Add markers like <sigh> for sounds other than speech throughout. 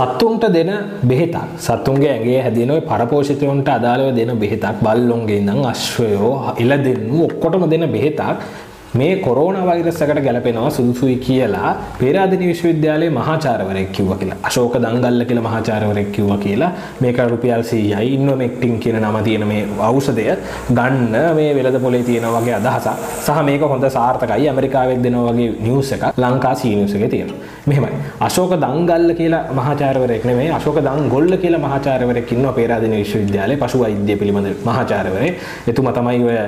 සත්තුන්ට දෙන බෙහෙතක්. සත්තුන්ගේ ඇගේ හැදෙන ඔය පරපෝෂිතයොන්ට අදාළව දෙන බෙහෙතක්. බල්ලොන්ගේ ඉඳන් අශ්වයෝ ඉලදෙන්නු ඔක්කොටම දෙන බෙහෙතක්. මේ කොරෝන වෛරස් එකට ගැලපෙනවා සුදුසුයි කියලා පේරාදෙණි විශ්වවිද්‍යාලයේ මහාචාර්යවරයෙක් කිව්වා කියලා. අශෝක දංගල්ල කියලා මහාචාර්යවරයෙක් කිව්වා කියලා. මේක රුපියල් 100යි ඉන්නොමෙක්ටින් කියන නම තියෙන මේ ඖෂධය ගන්න මේ වෙළඳ පොලේ තියෙන වගේ අදහසක්. සහ මේක හොඳ සාර්ථකයි. ඇමරිකාවෙත් දෙනවා වගේ නිවුස් එකක්. ලංකා සී නිවුස් එකේ තියෙනවා. මෙහෙමයි. අශෝක දංගල්ල කියලා මහාචාර්යවරයෙක් නෙමෙයි අශෝක දංගොල්ල කියලා මහාචාර්යවරයෙක් ඉන්නවා පේරාදෙණි විශ්වවිද්‍යාලයේ පශු වෛද්‍ය පිළිබඳ මහාචාර්යවරයෙක්. එතුමා තමයි ඔය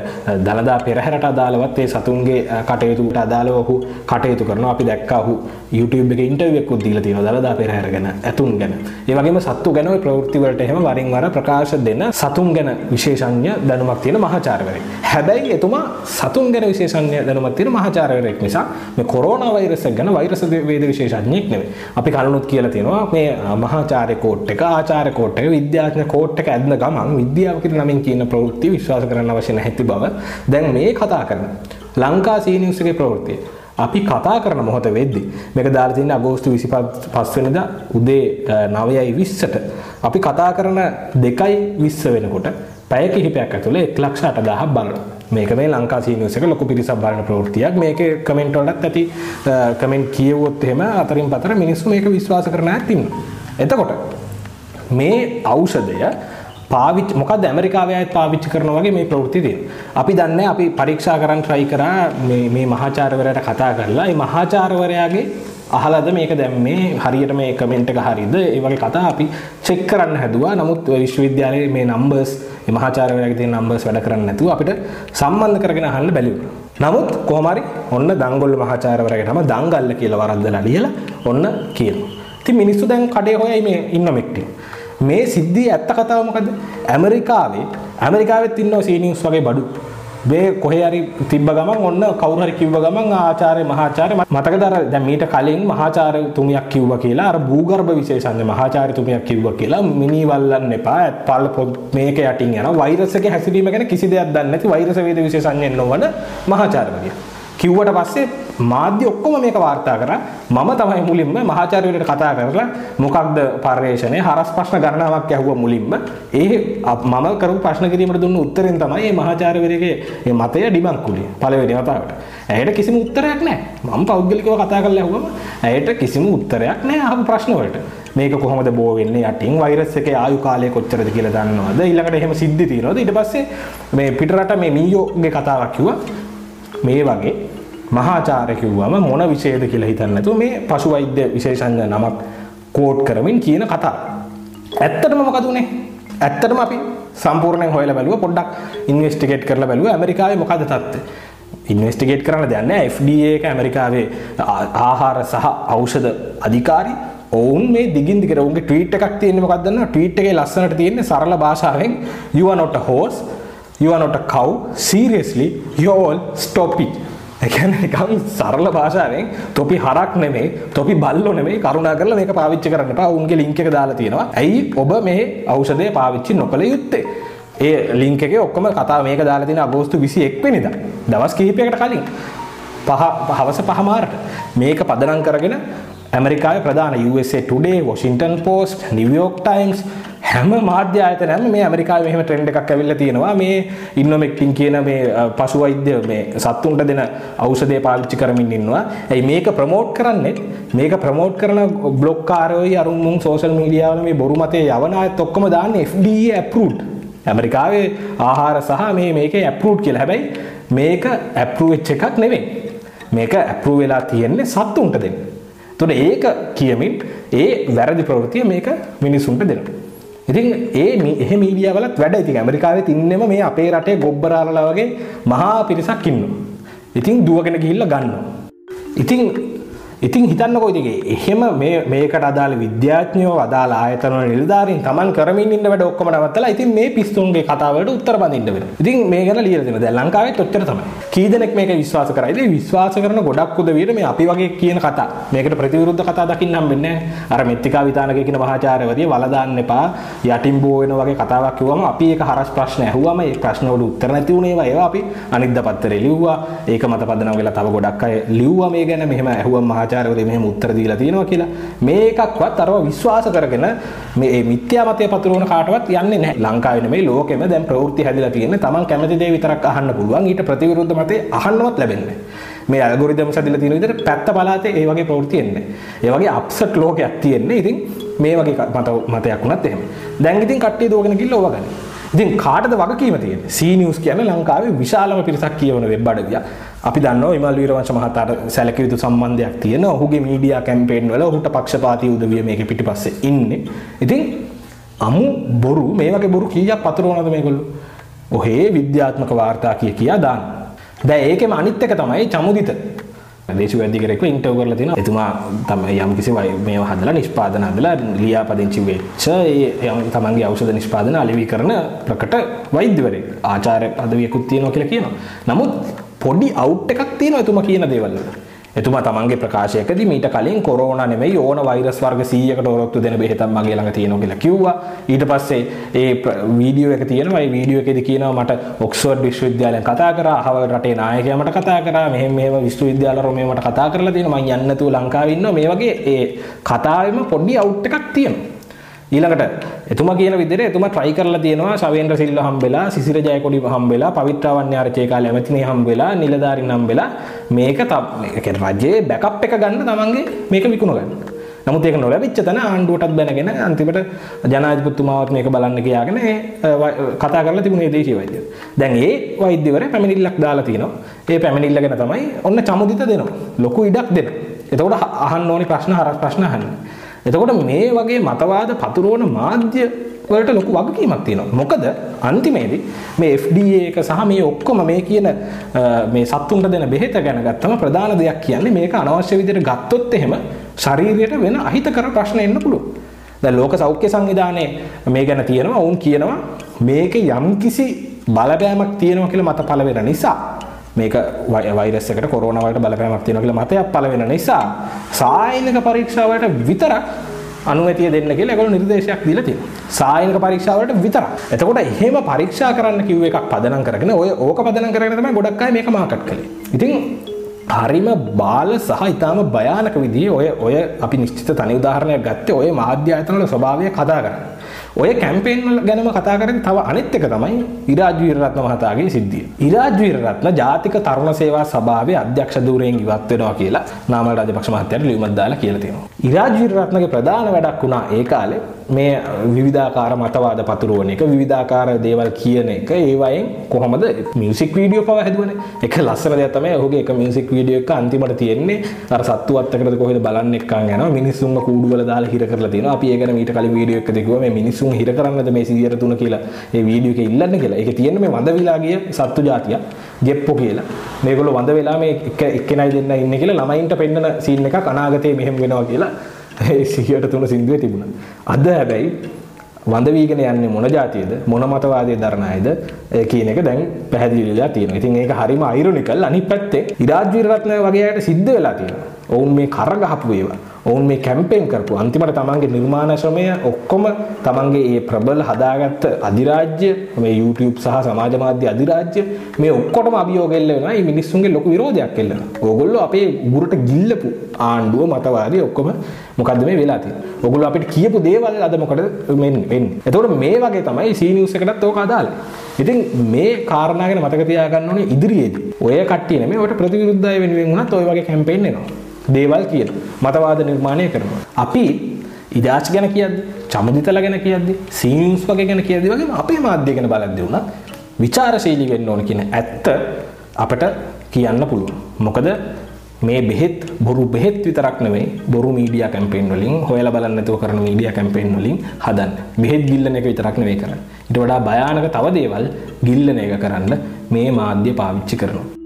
දලදා පෙරහැරට අදාළවත් ඒ සතුන්ගේ ඔහුගේ කටයුතුට අදාළව ඔහු කටයුතු කරනවා අපි දැක්කා ඔහු YouTube එකේ ඉන්ටර්විව් එකක් දීලා තියෙනවා දලදා පෙරහැර ගැන ඇතුන් ගැන. ඒ වගේම සත්තු ගැන ওই ප්‍රවෘත්ති වලට එහෙම වරින් වර ප්‍රකාශ දෙන සතුන් ගැන විශේෂඥ දැනුමක් තියෙන මහාචාර්යවරයෙක්. හැබැයි එතුමා සතුන් ගැන විශේෂඥ දැනුමක් තියෙන මහාචාර්යවරයෙක් නිසා මේ කොරෝනා වෛරස් ගැන වෛරස් වේද විශේෂඥයෙක් නෙවෙයි. අපි කලනුත් කියලා තියෙනවා මේ මහාචාර්ය කෝට් එක ආචාර්ය කෝට් එක විද්‍යාඥ කෝට් එක ඇදන ගමන් විද්‍යාව කියන නමින් කියන ප්‍රවෘත්ති විශ්වාස කරන්න අවශ්‍ය නැති බව දැන් මේ කතා කරනවා. ලංකා සීනිවුස් එකේ ප්‍රවෘත්තිය. අපි කතා කරන මොහොත වෙද්දි මේක දාලා තියෙන්නේ අගෝස්තු 25 වෙනිදා උදේ 9:20ට අපි කතා කරන 2:20 වෙනකොට පැය කිහිපයක් ඇතුළේ 1,80,000ක් බලනවා. මේක මේ ලංකා සීනිවුස් එක ලොකු පිරිසක් බලන ප්‍රවෘත්තියක්. මේකේ කමෙන්ට් වලටත් ඇති කමෙන්ට් කියවුවොත් එහෙම අතරින් පතර මිනිස්සු මේක විශ්වාස කරන අයත් ඉන්නවා. එතකොට මේ ඖෂධය පාවිච්චි මොකද ඇමරිකාවේ අයත් පාවිච්චි කරනවා වගේ මේ ප්‍රවෘත්ති තියෙනවා. අපි දන්නේ අපි පරීක්ෂා කරන් try කරා මේ මේ මහාචාර්යවරයාට කතා කරලා මේ මහාචාර්යවරයාගේ අහලාද මේක දැන් මේ හරියට මේ කමෙන්ට් එක හරියද ඒ වගේ කතා අපි චෙක් කරන්න හැදුවා. නමුත් විශ්වවිද්‍යාලයේ මේ නම්බර්ස් මේ මහාචාර්යවරයාගේ තියෙන නම්බර්ස් වැඩ කරන්නේ නැතුව අපිට සම්බන්ධ කරගෙන අහන්න බැලුවා. නමුත් කොහොම හරි ඔන්න දංගොල්ල මහාචාර්යවරයාගේ නම දංගල්ල කියලා වරද්දලා ලියලා ඔන්න කියනවා. ඉතින් මිනිස්සු දැන් කඩේ හොයයි මේ ඉන්න මෙක්ටින්. මේ සිද්ධිය ඇත්ත කතාව මොකද? ඇමරිකාවේ ඇමරිකාවෙත් ඉන්නවා සී නිවුස් වගේ බඩු. මේ කොහේ හරි තිබ්බ ගමන් ඔන්න කවුරු හරි කිව්ව ගමන් ආචාර්ය මහාචාර්ය මතකද අර දැන් මීට කලින් මහාචාර්ය තුමියක් කිව්වා කියලා අර භූගර්භ විශේෂඥ මහාචාර්ය තුමියක් කිව්වා කියලා මිනි වල්ලන්න එපා ඇත්පල් මේක යටින් යනවා වෛරස් එකේ හැසිරීම ගැන කිසි දෙයක් දන්නේ නැති වෛරස් වේද විශේෂඥයෙක් නොවන මහාචාර්යවරිය. කිව්වට පස්සේ මාධ්‍ය ඔක්කොම මේක වාර්තා කරා. මම තමයි මුලින්ම මහාචාර්යවරයාට කතා කරලා මොකක්ද පර්යේෂණය? හරස් ප්‍රශ්න ගණනාවක් ඇහුවා මුලින්ම. ඒ මම කරපු ප්‍රශ්න කිරීමට දුන්න උත්තරෙන් තමයි මේ මහාචාර්යවරයාගේ මේ මතය ඩිබංක් වුණේ පළවෙනි වතාවට. ඇයට කිසිම උත්තරයක් නැහැ. මම පෞද්ගලිකව කතා කරලා ඇහුවම ඇයට කිසිම උත්තරයක් නැහැ අහපු ප්‍රශ්න වලට. මේක කොහොමද බෝ වෙන්නේ? යටින් වෛරස් එකේ ආයු කාලය කොච්චරද කියලා දන්නවද? ඊළඟට එහෙම සිද්ධි තියෙනවද? ඊට පස්සේ මේ පිටරට මේ මීයෝගේ කතාවක් කිව්වා. මේ වගේ මහාචාර්ය කිව්වම මොන විෂයද කියලා හිතන්නේ නැතුව මේ පශු වෛද්‍ය විශේෂඥ නමක් කෝට් කරමින් කියන කතාව. ඇත්තටම මොකද උනේ? ඇත්තටම අපි සම්පූර්ණයෙන් හොයලා බැලුවා පොඩ්ඩක් ඉන්වෙස්ටිගේට් කරලා බැලුවා ඇමරිකාවේ මොකද තත්ත්වය. ඉන්වෙස්ටිගේට් කරන්න දෙයක් නැහැ FDA එක ඇමරිකාවේ ආහාර සහ ඖෂධ අධිකාරී ඔවුන් මේ දිගින් දිගට ඔවුන්ගේ ට්වීට් එකක් තියෙන්නේ මොකක්ද දන්නවද ට්වීට් එකේ ලස්සනට තියෙන්නේ සරල භාෂාවෙන් you are not a horse you are not a cow. Seriously you all stop it. එකැන නිකම් සරල භාෂාවෙන් තොපි හරක් නෙමේ තොපි බල්ලො නෙමේ කරුණා කරලා මේක පාවිච්චි කරන්න. එපා උන්ගේ ලින්ක් එක දාලා තියෙනවා. ඇයි ඔබ මේ ඖෂධය පාවිච්චි නොකළ යුත්තේ? ඒ ලින්ක් එකේ ඔක්කොම කතා මේක දාලා තියෙන අගෝස්තු 21 වෙනිදා. දවස් කිහිපයකට කලින්. පහ හවස පහමාරට. මේක පදනම් කරගෙන ඇමරිකාවේ ප්‍රධාන USA Today, Washington Post, New York Times හැම මාධ්‍ය ආයතනයක්ම මේ ඇමරිකාවේ මෙහෙම ට්‍රෙන්ඩ් එකක් ඇවිල්ලා තියෙනවා මේ ඉන්නොමෙක්ටින් කියන මේ පශු වෛද්‍ය මේ සත්තුන්ට දෙන ඖෂධය පාවිච්චි කරමින් ඉන්නවා. ඇයි මේක ප්‍රොමෝට් කරන්නේ? මේක ප්‍රොමෝට් කරන බ්ලොග් කාරයෝයි අරුන් මුන් සෝෂල් මීඩියා වල මේ බොරු මතේ යවන අයත් ඔක්කොම දාන්නේ FDA approved. ඇමරිකාවේ ආහාර සහ මේ මේකේ approved කියලා. හැබැයි මේක approve වෙච්ච එකක් නෙවෙයි. මේක approve වෙලා තියෙන්නේ සත්තුන්ට දෙන්න. එතකොට ඒක කියමින් ඒ වැරදි ප්‍රවෘත්තිය මේක මිනිසුන්ට දෙනවා. ඉතින් ඒ එහෙ මීඩියාවලත් වැඩ ඉතින් ඇමරිකාවේ තින්නෙම මේ අපේ රටේ ගොබ්බරාලලා වගේ මහා පිරිසක් ඉන්නවා. ඉතින් දුවගෙන ගිහිල්ලා ගන්නවා. ඉතින් ඉතින් හිතන්නකෝ ඉතින් එහෙම මේ මේකට අදාළ විද්‍යාඥයෝ අදාළ ආයතන වල නිලධාරීන් Taman කරමින් ඉන්න වැඩ ඔක්කොම නවත්තලා ඉතින් මේ පිස්තුන්ගේ කතාවලට උත්තර බඳින්න වෙනවා. ඉතින් මේ ගැන ලියලා දෙනවා. දැන් ලංකාවෙත් ඔච්චර තමයි. කී දෙනෙක් මේක විශ්වාස කරයිද? විශ්වාස කරන ගොඩක් උදවියට මේ අපි වගේ කියන කතා. මේකට ප්‍රතිවිරුද්ධ කතා දකින්න හම්බෙන්නේ නැහැ. අර මෙත්තිකා විතානකේ කියන මහාචාර්යවරිය වල දාන්න එපා. යටින් බෝ වෙන වගේ කතාවක් කිව්වම අපි ඒක හරස් ප්‍රශ්න ඇහුවම ඒ ප්‍රශ්න වලට උත්තර නැති වුණේ ඒවා. ඒවා අපි අනිද්දා පත්තරේ ලිව්වා. ඒක මත පදනම් වෙලා තව ගොඩක් අය ලිව්වා මේ ගැන මෙහෙම ඇහුවම මහා ආචාර්යවරු මෙහෙම උත්තර දීලා තියෙනවා කියලා. මේකක්වත් අරව විශ්වාස කරගෙන මේ මිත්‍යා මතය පතුරවන කාටවත් යන්නේ නැහැ. ලංකාවේ නෙමෙයි ලෝකෙම දැන් ප්‍රවෘත්ති හැදිලා තියෙන්නේ Taman කැමති දේ විතරක් අහන්න පුළුවන්. ඊට ප්‍රතිවිරුද්ධ මතේ අහන්නවත් ලැබෙන්නේ මේ ඇල්ගොරිතම්ස් හැදිලා තියෙන විදිහට පැත්ත පළාතේ ඒ වගේ ප්‍රවෘත්ති එන්නේ ඒ වගේ අප්සෙට් ලෝකයක් තියෙන්නේ. ඉතින් මේ වගේ මත මතයක් වුණත් එහෙම. දැන් ඉතින් කට්ටිය දුවගෙන ගිහලා ඕවා ගන්න. ඉතින් කාටද වගකීම තියෙන්නේ? C News කියන්නේ ලංකාවේ විශාලම පිරිසක් කියවන වෙබ් අඩවියක්. අපි දන්නවා විමල් වීරවංශ මහතාට සැලකිය යුතු සම්බන්ධයක් තියෙනවා. ඔහුගේ මීඩියා කැම්පේන් වල ඔහුට පක්ෂපාතී උදවිය මේකේ පිටිපස්සේ ඉන්නේ. ඉතින් අමු බොරු මේ වගේ බොරු කීයක් පතුරවනවද මේගොල්ලෝ? ඔහේ විද්‍යාත්මක වාර්තා කිය කියා දාන්න. දැන් ඒකෙම අනිත් එක තමයි චමුදිත. දේශ වැදිකරෙක්ව ඉන්ටරව් කරලා තියෙනවා. එතුමා තමයි යම් කිසි මේවා හදලා නිෂ්පාදන හදලා ලියාපදිංචි වෙච්ච ඒ යම් තමන්ගේ ඖෂධ නිෂ්පාදන අලෙවි කරන ප්‍රකට වෛද්‍යවරයෙක්. ආචාර්ය පදවියකුත් තියෙනවා කියලා කියනවා. නමුත් පොඩි අවුට් එකක් තියෙනවා එතුමා කියන දේවල් වල. එතුමා තමන්ගේ ප්‍රකාශයකදී මීට කලින් කොරෝනා නෙමෙයි ඕන වෛරස් වර්ග 100කට ඔරොත්තු දෙන බෙහෙතක් මගේ ළඟ තියෙනවා කියලා කිව්වා. ඊට පස්සේ ඒ වීඩියෝ එක තියෙනවා. ඒ වීඩියෝ එකේදී කියනවා මට ඔක්ස්ෆර්ඩ් විශ්වවිද්‍යාලයෙන් කතා කරා, අහවල් රටේ නායකයා මට කතා කරා, මෙහෙම මෙහෙම විශ්වවිද්‍යාල රෝමේ මට කතා කරලා තියෙනවා. මං යන්න නැතුව ලංකාවේ ඉන්නවා. මේ වගේ ඒ කතාවෙම පොඩි අවුට් එකක් තියෙනවා. ඊළඟට එතුමා කියන විදිහට එතුමා try කරලා තියෙනවා ශවේන්ද්‍ර සිල්ව හම්බෙලා සිසිර ජයකොඩි හම්බෙලා පවිත්‍රාවන්‍ය ආරච්චි කාලේ ඇමතිනේ හම්බෙලා නිලධාරීන් හම්බෙලා මේක මේක රජයේ බෑකප් එක ගන්න තමන්ගේ මේක විකුණ ගන්න. නමුත් ඒක නොලැබිච්ච තැන ආණ්ඩුවටත් බැනගෙන අන්තිමට ජනාධිපතිතුමාවත් මේක බලන්න කියාගෙන කතා කරලා තිබුණේ දේශීය වෛද්‍යවරු. දැන් ඒ වෛද්‍යවරයා පැමිණිල්ලක් දාලා තිනවා. ඒ පැමිණිල්ල ගැන තමයි ඔන්න චමුදිත දෙනවා. ලොකු ඉඩක් දෙනවා. එතකොට අහන්න ඕනි ප්‍රශ්න හරස් ප්‍රශ්න අහන්නේ. එතකොට මේ වගේ මතවාද පතුරවන මාධ්‍ය වලට ලොකු වගකීමක් තියෙනවා. මොකද අන්තිමේදී මේ FDA එක සහ මේ ඔක්කොම මේ කියන මේ සත්තුන්ට දෙන බෙහෙත ගැන ගත්තම ප්‍රධාන දෙයක් කියන්නේ මේක අනවශ්‍ය විදිහට ගත්තොත් එහෙම ශරීරයට වෙන අහිතකර ප්‍රශ්න එන්න පුළුවන්. දැන් ලෝක සෞඛ්‍ය සංවිධානයේ මේ ගැන තියෙනවා. වුන් කියනවා මේකේ යම්කිසි බලපෑමක් තියෙනවා කියලා මත පළ වෙන නිසා මේක වෛරස් එකට කොරෝනා වලට බලපෑමක් තියෙනවා කියලා මතයක් පළ වෙන නිසා සායනික පරීක්ෂාවලට විතරක් අනුමැතිය දෙන්න කියලා ඒගොල්ලෝ නිර්දේශයක් දීලා තියෙනවා. සායනික පරීක්ෂාවලට විතරක්. එතකොට එහෙම පරීක්ෂා කරන්න කිව්ව එකක් පදනම් කරගෙන ඔය ඕක පදනම් කරගෙන තමයි ගොඩක් අය මේක මාකට් කළේ. ඉතින් හරිම බාල සහ ඉතාම භයානක විදිහේ ඔය ඔය අපි නිශ්චිත තනි උදාහරණයක් ගත්තේ ඔය මාධ්‍ය ආයතනවල ස්වභාවය කතා කරන්නේ. ඔය කැම්පේන් වල ගැනම කතා කරන්නේ තව අනිත් එක තමයි ඉරාජ් වීරරත්න මහතාගේ සිද්ධිය. ඉරාජ් වීරරත්න ජාතික තරුණ සේවා සභාවේ අධ්‍යක්ෂ ධූරයෙන් ඉවත් වෙනවා කියලා නාමල් රාජපක්ෂ මහත්තයාට ලියුමක් දාලා කියලා තියෙනවා. ඉරාජ් වීරරත්නගේ ප්‍රධාන වැඩක් වුණා ඒ කාලේ මේ විවිධාකාර මතවාද පතුරුවන එක විවිධාකාර දේවල් කියන එක ඒවයින් කොහොමද මියසික් වීඩියෝ පව හැදුවනේ එක ලස්සන දෙයක් තමයි ඔහුගේ එක මියසික් වීඩියෝ එක අන්තිමට තියෙන්නේ අර සත්තු අත්තකටද කොහෙද බලන්න එක්කන් යනවා මිනිස්සුන්ව කූඩුවල දාලා හිර කරලා තියෙනවා අපි ඒ ගැන මීට කලින් වීඩියෝ එකක කිව්වා මේ මිනිස්සුන් හිර කරන්නද මේ 103 කියලා ඒ වීඩියෝ එකේ ඉල්ලන්න කියලා ඒකේ තියෙන්නේ මේ වඳ විලා ගිය සත්තු జాතිය ජෙප්පෝ කියලා මේගොල්ලෝ වඳ වෙලා මේ එක්කෙනයි දෙන්න ඉන්නේ කියලා ළමයින්ට පෙන්නන සීන් එකක් අනාගතේ මෙහෙම වෙනවා කියලා <laughs> සිහියට තුන සිින්දුවේ තිබුණ. අද හැබැයි වඳ වීගෙන යන්නේ මොන જાතියද මොන මතවාදයේ දරන අයද කියන එක දැන් පැහැදිලිලා තියෙනවා. ඉතින් ඒක හරිම අයිරොනිකල්. අනිත් පැත්තේ ඉරාජ් වීරරත්න වගේ අයට සිද්ධ වෙලා තියෙනවා. ඔවුන් මේ කර ගහපු ඒවා ඔවුන් මේ කැම්පේන් කරපු අන්තිමට තමන්ගේ නිර්මාණ ශ්‍රමය ඔක්කොම තමන්ගේ ඒ ප්‍රබල හදාගත්ත අධිරාජ්‍ය මේ YouTube සහ සමාජ මාධ්‍ය අධිරාජ්‍ය මේ ඔක්කොටම අභියෝග එල්ල වෙනවා. මේ මිනිස්සුන්ගේ ලොකු විරෝධයක් එල්ල වෙනවා. ඕගොල්ලෝ අපේ උගුරට ගිල්ලපු ආණ්ඩුව මතවාදී ඔක්කොම මොකද්ද මේ වෙලා තියෙන්නේ? ඕගොල්ලෝ අපිට කියපු දේවල් අද මොකටද වෙන්නේ? එතකොට මේ වගේ තමයි C News එකටත් ඕක අදාළ. ඉතින් මේ කාරණා ගැන මතක තියාගන්න ඕනේ ඉදිරියේදී. ඔය කට්ටිය නෙමෙයි ඔයට ප්‍රතිවිරුද්ධය වෙනුවෙන් වුණත් ඔය වගේ කැම්පේන් එනවා. දේවල් කියන මතවාද නිර්මාණය කරනවා. අපි ඉදාච් ගැන කියද්දි චමුදිතල ගැන කියද්දි සීන්ස් වගේ ගැන කියද්දි වගේ අපේ මාධ්‍ය ගැන බලද්දි වුණත් විචාරශීලී වෙන්න ඕන කියන ඇත්ත අපට කියන්න පුළුවන්. මොකද මේ බෙහෙත් බොරු බෙහෙත් විතරක් නෙවෙයි බොරු මීඩියා කැම්පේන් වලින් හොයලා බලන්න නැතුව කරන මීඩියා කැම්පේන් වලින් හදන්න. බෙහෙත් ගිල්ලන එක විතරක් නෙවෙයි කරන්නේ. ඊට වඩා භයානක තව දේවල් ගිල්ලන එක කරන්න මේ මාධ්‍ය පාවිච්චි කරනවා.